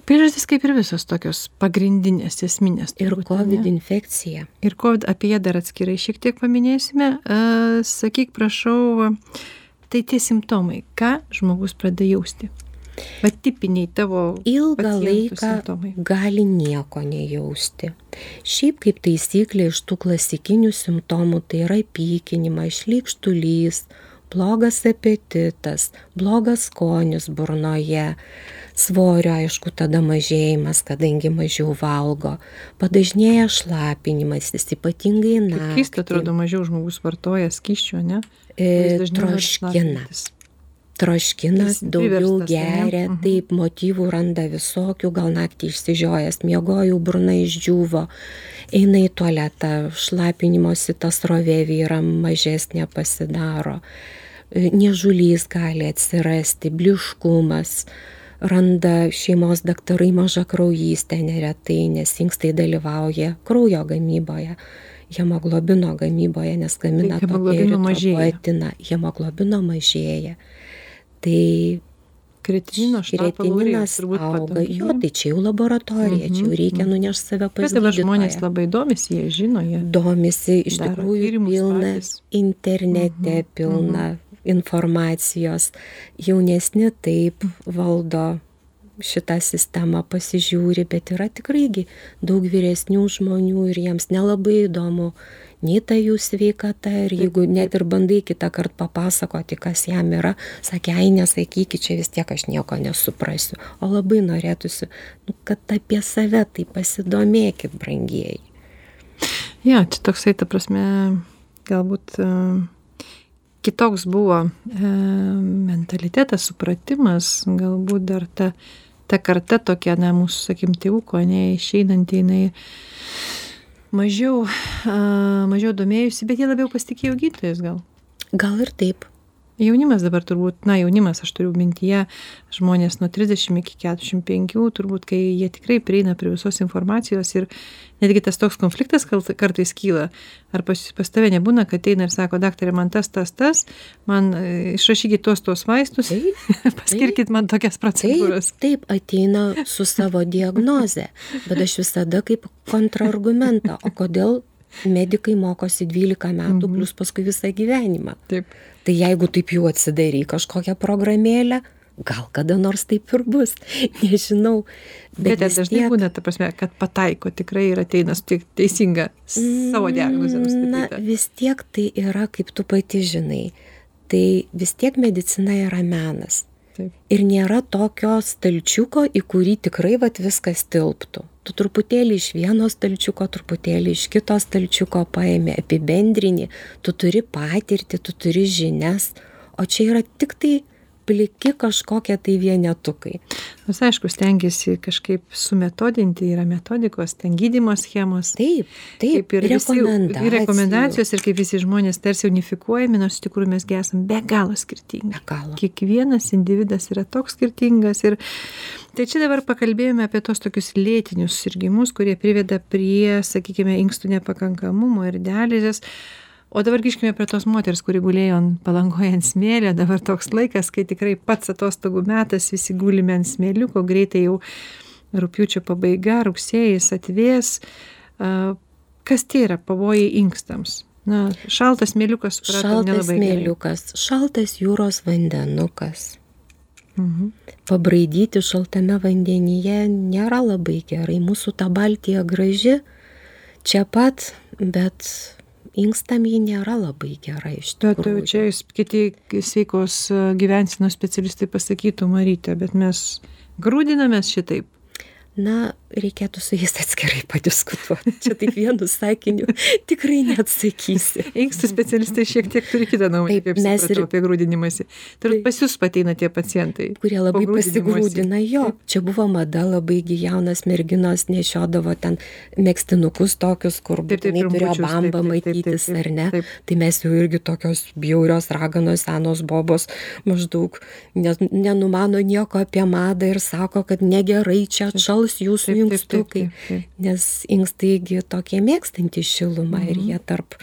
Priežastys kaip ir visos tokios pagrindinės, esminės. Ir COVID ne? infekcija. Ir COVID, apie ją dar atskirai šiek tiek paminėsime. Uh, sakyk, prašau, tai tie simptomai, ką žmogus pradeda jausti? Bet tipiniai tavo ilgą laiką simptomai. gali nieko nejausti. Šiaip kaip taisyklė iš tų klasikinių simptomų tai yra pykinimas, šlykštulys, blogas apetitas, blogas skonis burnoje, svorio aišku tada mažėjimas, kadangi mažiau valgo, padažnėja šlapinimas, jis ypatingai naktį. Keista atrodo, mažiau žmogus vartoja skyščio, ne? E, troškina troškina, Jis daugiau geria, Mhm. taip motyvų randa visokių, gal naktį išsižiojęs, miegojau, burna išdžiūvo, eina į tualetą, šlapinimosi tas rovė vyram mažesnė pasidaro, E, niežulys gali atsirasti, bliškumas, randa šeimos daktarai maža kraujystė neretai, nes inkstai dalyvauja kraujo gamyboje hemoglobino gamyboje, nes gamina Tai hemoglobino mažėja. Hemoglobino mažėja. Tai retininas turbūt auga. Jo, tai čia jau laboratorija, čia jau reikia nunešti save pas Bet dabar žmonės gydytoją. labai domisi, jie žino, jie. Domisi, iš Daro tikrųjų pilna patys. internete, pilna informacijos. Jaunesni taip valdo šitą sistemą, pasižiūri, bet yra tikraigi daug vyresnių žmonių ir jiems nelabai įdomu nei ta jų sveikata ir jeigu net ir bandai kitą kartą papasakoti, kas jam yra, sakė, ai nesakykit, čia vis tiek aš nieko nesuprasiu. O labai norėtųsi, nu, kad apie save tai pasidomėkit, brangieji. Ja, čia toksai, ta prasme, galbūt e, kitoks buvo e, mentalitetas, supratimas, galbūt dar ta, ta karta tokia, na, mūsų, sakim, tėvuko, ne, išeinanti, jinai mažiau, a, mažiau domėjusi, bet jie labiau pasitikėjo gydytojais gal. Gal ir taip. Jaunimas dabar turbūt, na, jaunimas, aš turiu mintyje, žmonės nuo 30 iki 45, turbūt, kai jie tikrai prieina prie visos informacijos ir netgi tas toks konfliktas kal- kartais kyla. Ar pas, pas tave nebūna, kad ateina ir sako, daktarė, man tas, tas, tas, man e, išrašykit tuos, tuos vaistus, paskirkit man tokias procedūras. Taip, ateina su savo diagnoze, bet aš visada kaip kontrargumentą, o kodėl medikai mokosi 12 metų plus paskui visą gyvenimą. Taip. Tai jeigu taip jau atsidary kažkokią programėlę, gal kada nors taip ir bus, nežinau. Bet, bet dažnai tiek- būna, ta prasme, kad pataiko tikrai ir ateina teisinga savo diagnozę Na, vis tiek tai yra, kaip tu pati žinai, tai vis tiek medicina yra menas. Taip. Ir nėra tokio stalčiuko, į kurį tikrai vat viskas tilptų. Tu truputėlį iš vieno stalčiuko, truputėlį iš kito stalčiuko paėmė, apibendrini, tu turi patirtį, tu turi žinias, o čia yra tik tai pliki kažkokie tai vienetukai. Nors aišku, stengiasi kažkaip sumetodinti, yra metodikos, ten gydymo schemos. Taip, taip, Kaip ir visi rekomendacijų. ir rekomendacijos ir kaip visi žmonės tarsi unifikuojami, nors iš tikrųjų mes esame be galo skirtingi. Be galo. Kiekvienas individas yra toks skirtingas ir tai čia dabar pakalbėjome apie tos tokius lėtinius sirgimus, kurie priveda prie, sakykime, inkstų nepakankamumo ir dializės. O dabar grįžkime prie tos moters, kuri gulėjo ant palangoje ant smėlio, dabar toks laikas, kai tikrai pats atostogų metas, visi gulime ant smėliuko, greitai jau rūpiučio pabaiga, rugsėjas atvės. A, Kas tai yra pavojai inkstams? Na, šaltas smėliukas, supratom, Šaltas nelabai gerai. smėliukas, šaltas jūros vandenukas. Mhm. Pabraidyti šaltame vandenyje nėra labai gerai. Mūsų ta Baltija graži čia pat, bet inkstam ji nėra labai gerai iš Bet tikrųjų. čia jūs kiti sveikos e, gyvensenos specialistai pasakytų, Marytė, bet mes grūdinamės šitaip. Na, reikėtų su jais atskirai padiskutuoti. Čia taip vienu sakiniu tikrai neatsakysi. Inkstų specialistai šiek tiek turi kitą nuomonę, kaip supratau, apie grūdinimąsi. Turbūt pas jūs pateina tie pacientai. kurie labai pasigrūdina jo. Čia buvo mada, labai gi jaunas merginos nešiodavo ten mėgstinukus tokius, kur būtinai turėjo matytis, taip, ar ne? Tai mes jau irgi tokios bjaurios raganos, senos bobos maždaug ne, nenumano nieko apie madą ir sako, kad negerai čia atšals jūsų inkstukai. taip, taip. Nes inkstaigi tokie mėgstantys šilumą ir jie tarp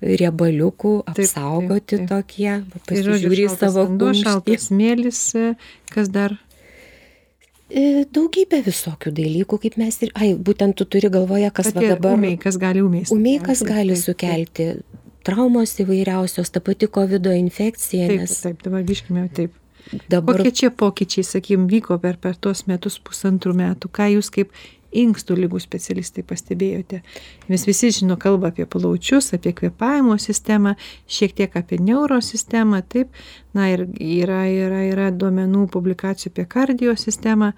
riebaliukų Mhm. taip, apsaugoti taip. tokie. Tai Pasižiūri savo vanduo, šaltas smėlis, e, kas dar? E, Daugybė visokių dalykų, kaip mes ir, ai, būtent tu turi galvoje, kas va dabar. Umiai, kas gali umiai. Umiai, kas gali Taip, taip, sukelti. Traumos įvairiausios, ta pati COVID infekcija, Taip, nes taip, dabar grįžkime taip. Dabar Kokie čia pokyčiai, sakykim, vyko per, per tuos metus, pusantrų metų? Ką jūs kaip inkstų lygų specialistai pastebėjote? Mes visi žino kalbą apie plaučius, apie kvepavimo sistemą, šiek tiek apie neurosistemą, taip. Na ir yra, yra, yra duomenų publikacijų apie kardio sistemą.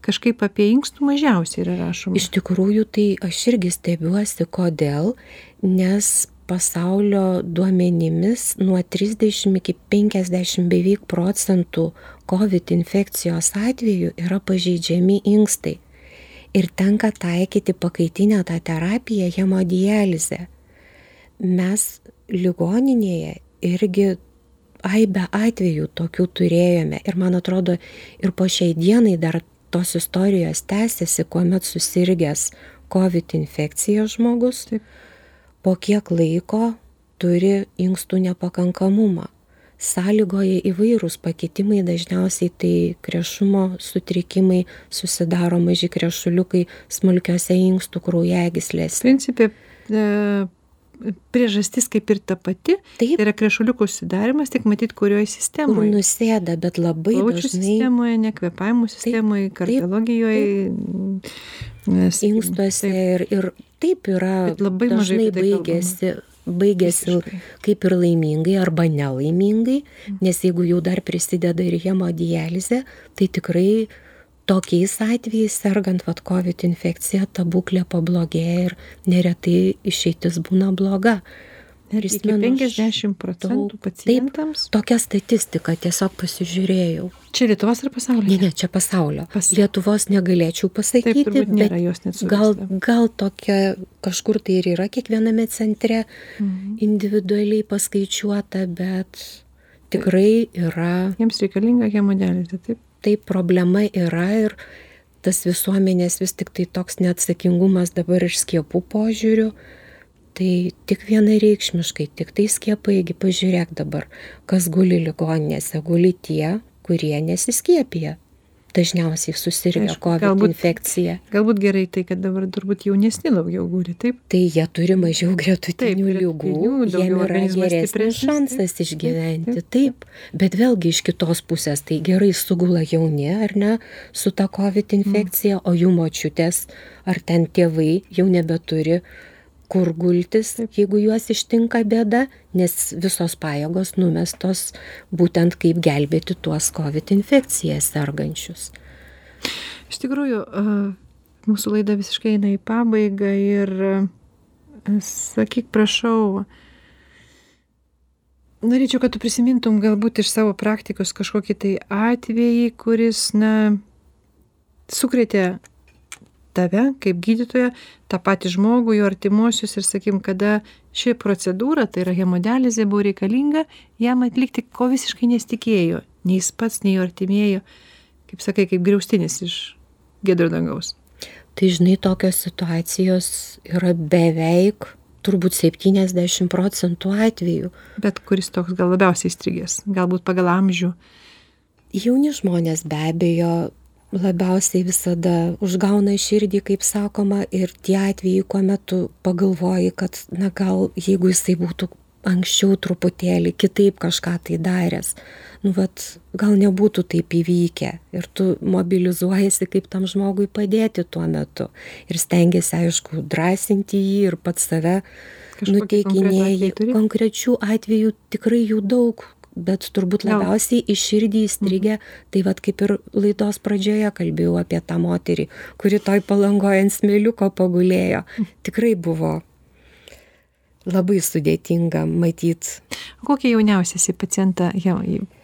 Kažkaip apie inkstų mažiausiai yra rašoma. iš tikrųjų tai aš irgi stebiuosi, kodėl, nes pasaulio duomenimis nuo 30 iki 50 beveik procentų COVID infekcijos atveju yra pažeidžiami inkstai. Ir tenka taikyti pakaitinę tą terapiją hemodializę. Mes ligoninėje irgi aibę atvejų tokių turėjome. Ir man atrodo, ir po šiai dienai dar tos istorijos tęsiasi, kuomet susirgęs COVID infekcija žmogus Taip. Po kiek laiko turi inkstų nepakankamumą. Sąlygoja įvairūs pakitimai, dažniausiai tai krešumo sutrikimai, susidaro maži krešuliukai smulkiose inkstų kraujagyslėse. Principė, e, priežastis kaip ir ta pati. Taip. Tai yra krešuliukų susidarimas, tik matyt, kurioje sistemoje. Kur nusėda, bet labai Plaučių dažnai. sistemoje, nekvepavimo sistemoje, taip, kardiologijoje. Taip, nes inkstuose ir, ir taip yra. Labai mažai tai baigėsi. Baigėsi kaip ir laimingai arba nelaimingai, nes jeigu jau dar prisideda ir hemodializė, tai tikrai tokiais atvejais sergant vat covid infekcija ta būklė pablogėja ir neretai išeitis būna bloga. Prisimenu, iki 50 procentų pacientams. Taip, tokia statistika, tiesiog pasižiūrėjau. Čia Lietuvos ar pasaulio? Ne, ne, čia pasaulio. Pas... Lietuvos negalėčiau pasakyti, Taip, nėra, bet gal, gal tokia kažkur tai ir yra kiekviename centre mhm. individualiai paskaičiuota, bet tikrai yra. Jiems reikalinga hemodializė, taip? taip problema yra ir tas visuomenės vis tik tai toks neatsakingumas dabar ir skiepų požiūriu, tai tik vienareikšmiškai, tik tai skiepaigi pažiūrėk dabar, kas guli ligoninėse, guli tie, kurie nesiskiepija dažniausiai susirgia COVID galbūt, infekcija. Galbūt gerai tai, kad dabar turbūt jaunesni daugiau guli, taip? Tai jie turi mažiau gretutinių lygų, jiem yra geresnis šansas taip, išgyventi, taip, taip, taip. Bet vėlgi iš kitos pusės, tai gerai sugula jauni, ar ne, su ta COVID infekcija, mm. o jų močiutės ar ten tėvai jau nebeturi kur gultis, jeigu juos ištinka bėda, nes visos pajėgos numestos būtent kaip gelbėti tuos COVID infekciją sergančius. Iš tikrųjų, mūsų laida visiškai eina į pabaigą ir sakyk, prašau, norėčiau, kad tu prisimintum galbūt iš savo praktikos kažkokį tai atvejį, kuris, na, sukrėtė tave kaip gydytoją tą patį žmogų jo artimuosius ir sakykim kada ši procedūra tai yra hemodializė buvo reikalinga jam atlikti ko visiškai nesitikėjo nei jis pats nei jo artimieji kaip sakai kaip griaustinis iš giedro dangaus tai žinai tokios situacijos yra beveik turbūt 70 procentų atvejų. Bet kuris toks gal labiausiai įstrigęs, galbūt pagal amžių. Jauni žmonės be abejo labiausiai visada užgauna širdį, kaip sakoma, ir tie atvejai, kuomet tu pagalvoji, kad, na gal, jeigu jisai būtų anksčiau truputėlį kitaip kažką tai daręs, nu, vat, gal nebūtų taip įvykę. Ir tu mobilizuojasi, kaip tam žmogui padėti tuo metu. Ir stengiasi, aišku, drąsinti jį ir pats save nuteikinėjai. Konkrečių atvejų tikrai jų daug, bet turbūt labiausiai į širdį įstrigę, mhm. tai vad kaip ir laidos pradžioje kalbėjau apie tą moterį, kuri toj palangoje ant smėliuko pagulėjo. Mhm. Tikrai buvo labai sudėtinga matyti. Kokia jauniausiasi pacientą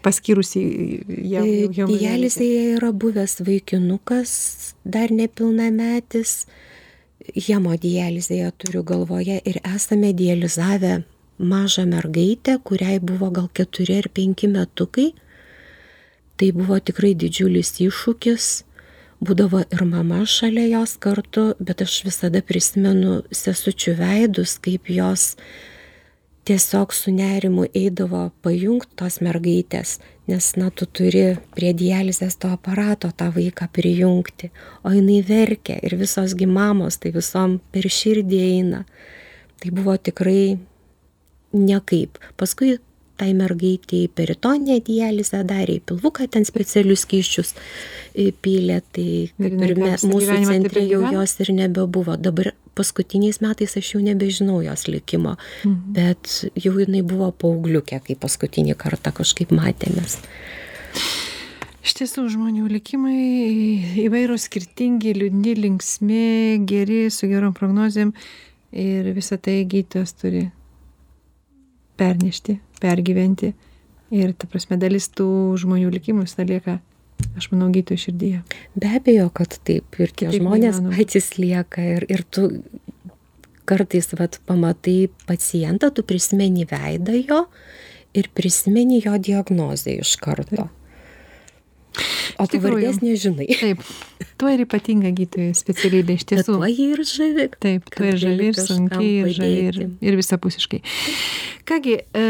paskyrusi jauniausiai? Dializėje yra buvęs vaikinukas, dar nepilnametis, hemodializėje turiu galvoje ir esame dializavę mažą mergaitę, kuriai buvo gal keturi ar penki metukai. Tai buvo tikrai didžiulis iššūkis, būdavo ir mama šalia jos kartu, bet aš visada prisimenu sesučių veidus, kaip jos tiesiog su nerimu eidavo pajungti tos mergaitės, nes, na, tu turi prie dializės to aparato tą vaiką prijungti, o jinai verkia ir visos gimamos, tai visom per širdį eina. Tai buvo tikrai niekaip. Paskui tai mergaitėjai peritoninę dializę darė, į pilvuką ten specialius kyščius pylė, tai kaip ir mes, mūsų centre jau jos ir nebebuvo. Dabar paskutiniais metais aš jau nebežinau jos likimo, mhm. bet jau jinai buvo paaugliukė, kai paskutinį kartą kažkaip matėmės. Iš tiesų, žmonių likimai įvairūs skirtingi, liūdni, linksmi, geri, su gerom prognozėm ir visą tai gydytojas turi pernešti pergyventi. Ir ta prasme dalis tų žmonių likimų visada lieka aš manau gydytojų širdyje. Be abejo kad taip. Ir tie Kitaip žmonės neįmanoma. patys lieka. Ir ir tu kartais vat pamatai pacientą tu prisimeni veidą jo ir prisimeni jo diagnozę iš karto o tikrųjų. pavardės nežinai taip tuo ir ypatinga gydytojų specialybė iš tiesų tuo ir žavi Taip, tuo ir žavi, ir sunkiai, ir žavi, ir, ir visapusiškai. Kągi, e,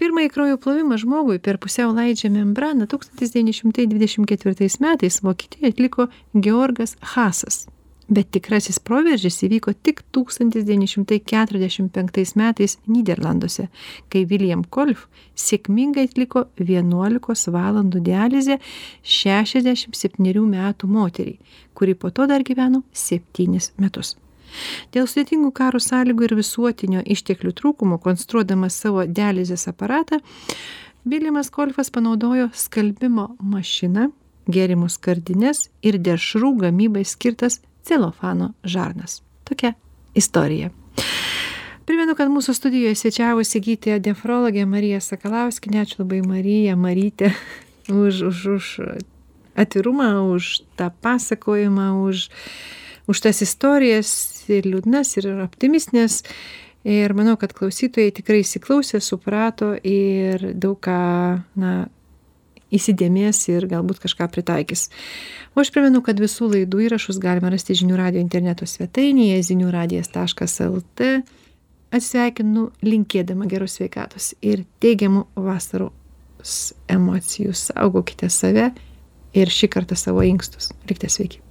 pirmąjį kraujo plovimą žmogui per pusiau laidžią membraną 1924 metais Vokietijoje atliko Georgas Hasas. Bet tikrasis proveržis įvyko tik 1945 metais Niderlanduose, kai William Kolf sėkmingai atliko 11 valandų dializę 67 metų moteriai, kuri po to dar gyveno 7 metus. Dėl sudėtingų karo sąlygų ir visuotinio išteklių trūkumo, konstruodamas savo dializės aparatą, Viljamas Kolfas panaudojo skalbimo mašiną, gėrimų skardinės ir dešrų gamybai skirtas celofano žarnas. Tokia istorija. Primenu, kad mūsų studijoje svečiavosi gydytoja nefrologė Marija Sakalauskinė. Ačiū labai Marija, Marytė, už, už, už atvirumą, už tą pasakojimą, už, už tas istorijas ir liūdnas, ir optimistinės. Ir manau, kad klausytojai tikrai įsiklausė, suprato ir daug ką, na, įsidėmės ir galbūt kažką pritaikys. O aš primenu, kad visų laidų įrašus galima rasti žinių radio interneto svetainėje ziniuradijas.lt. Atsveikinu linkėdama geros sveikatos ir teigiamų vasaros emocijų. Saugokite save ir šį kartą savo inkstus. Likite sveiki.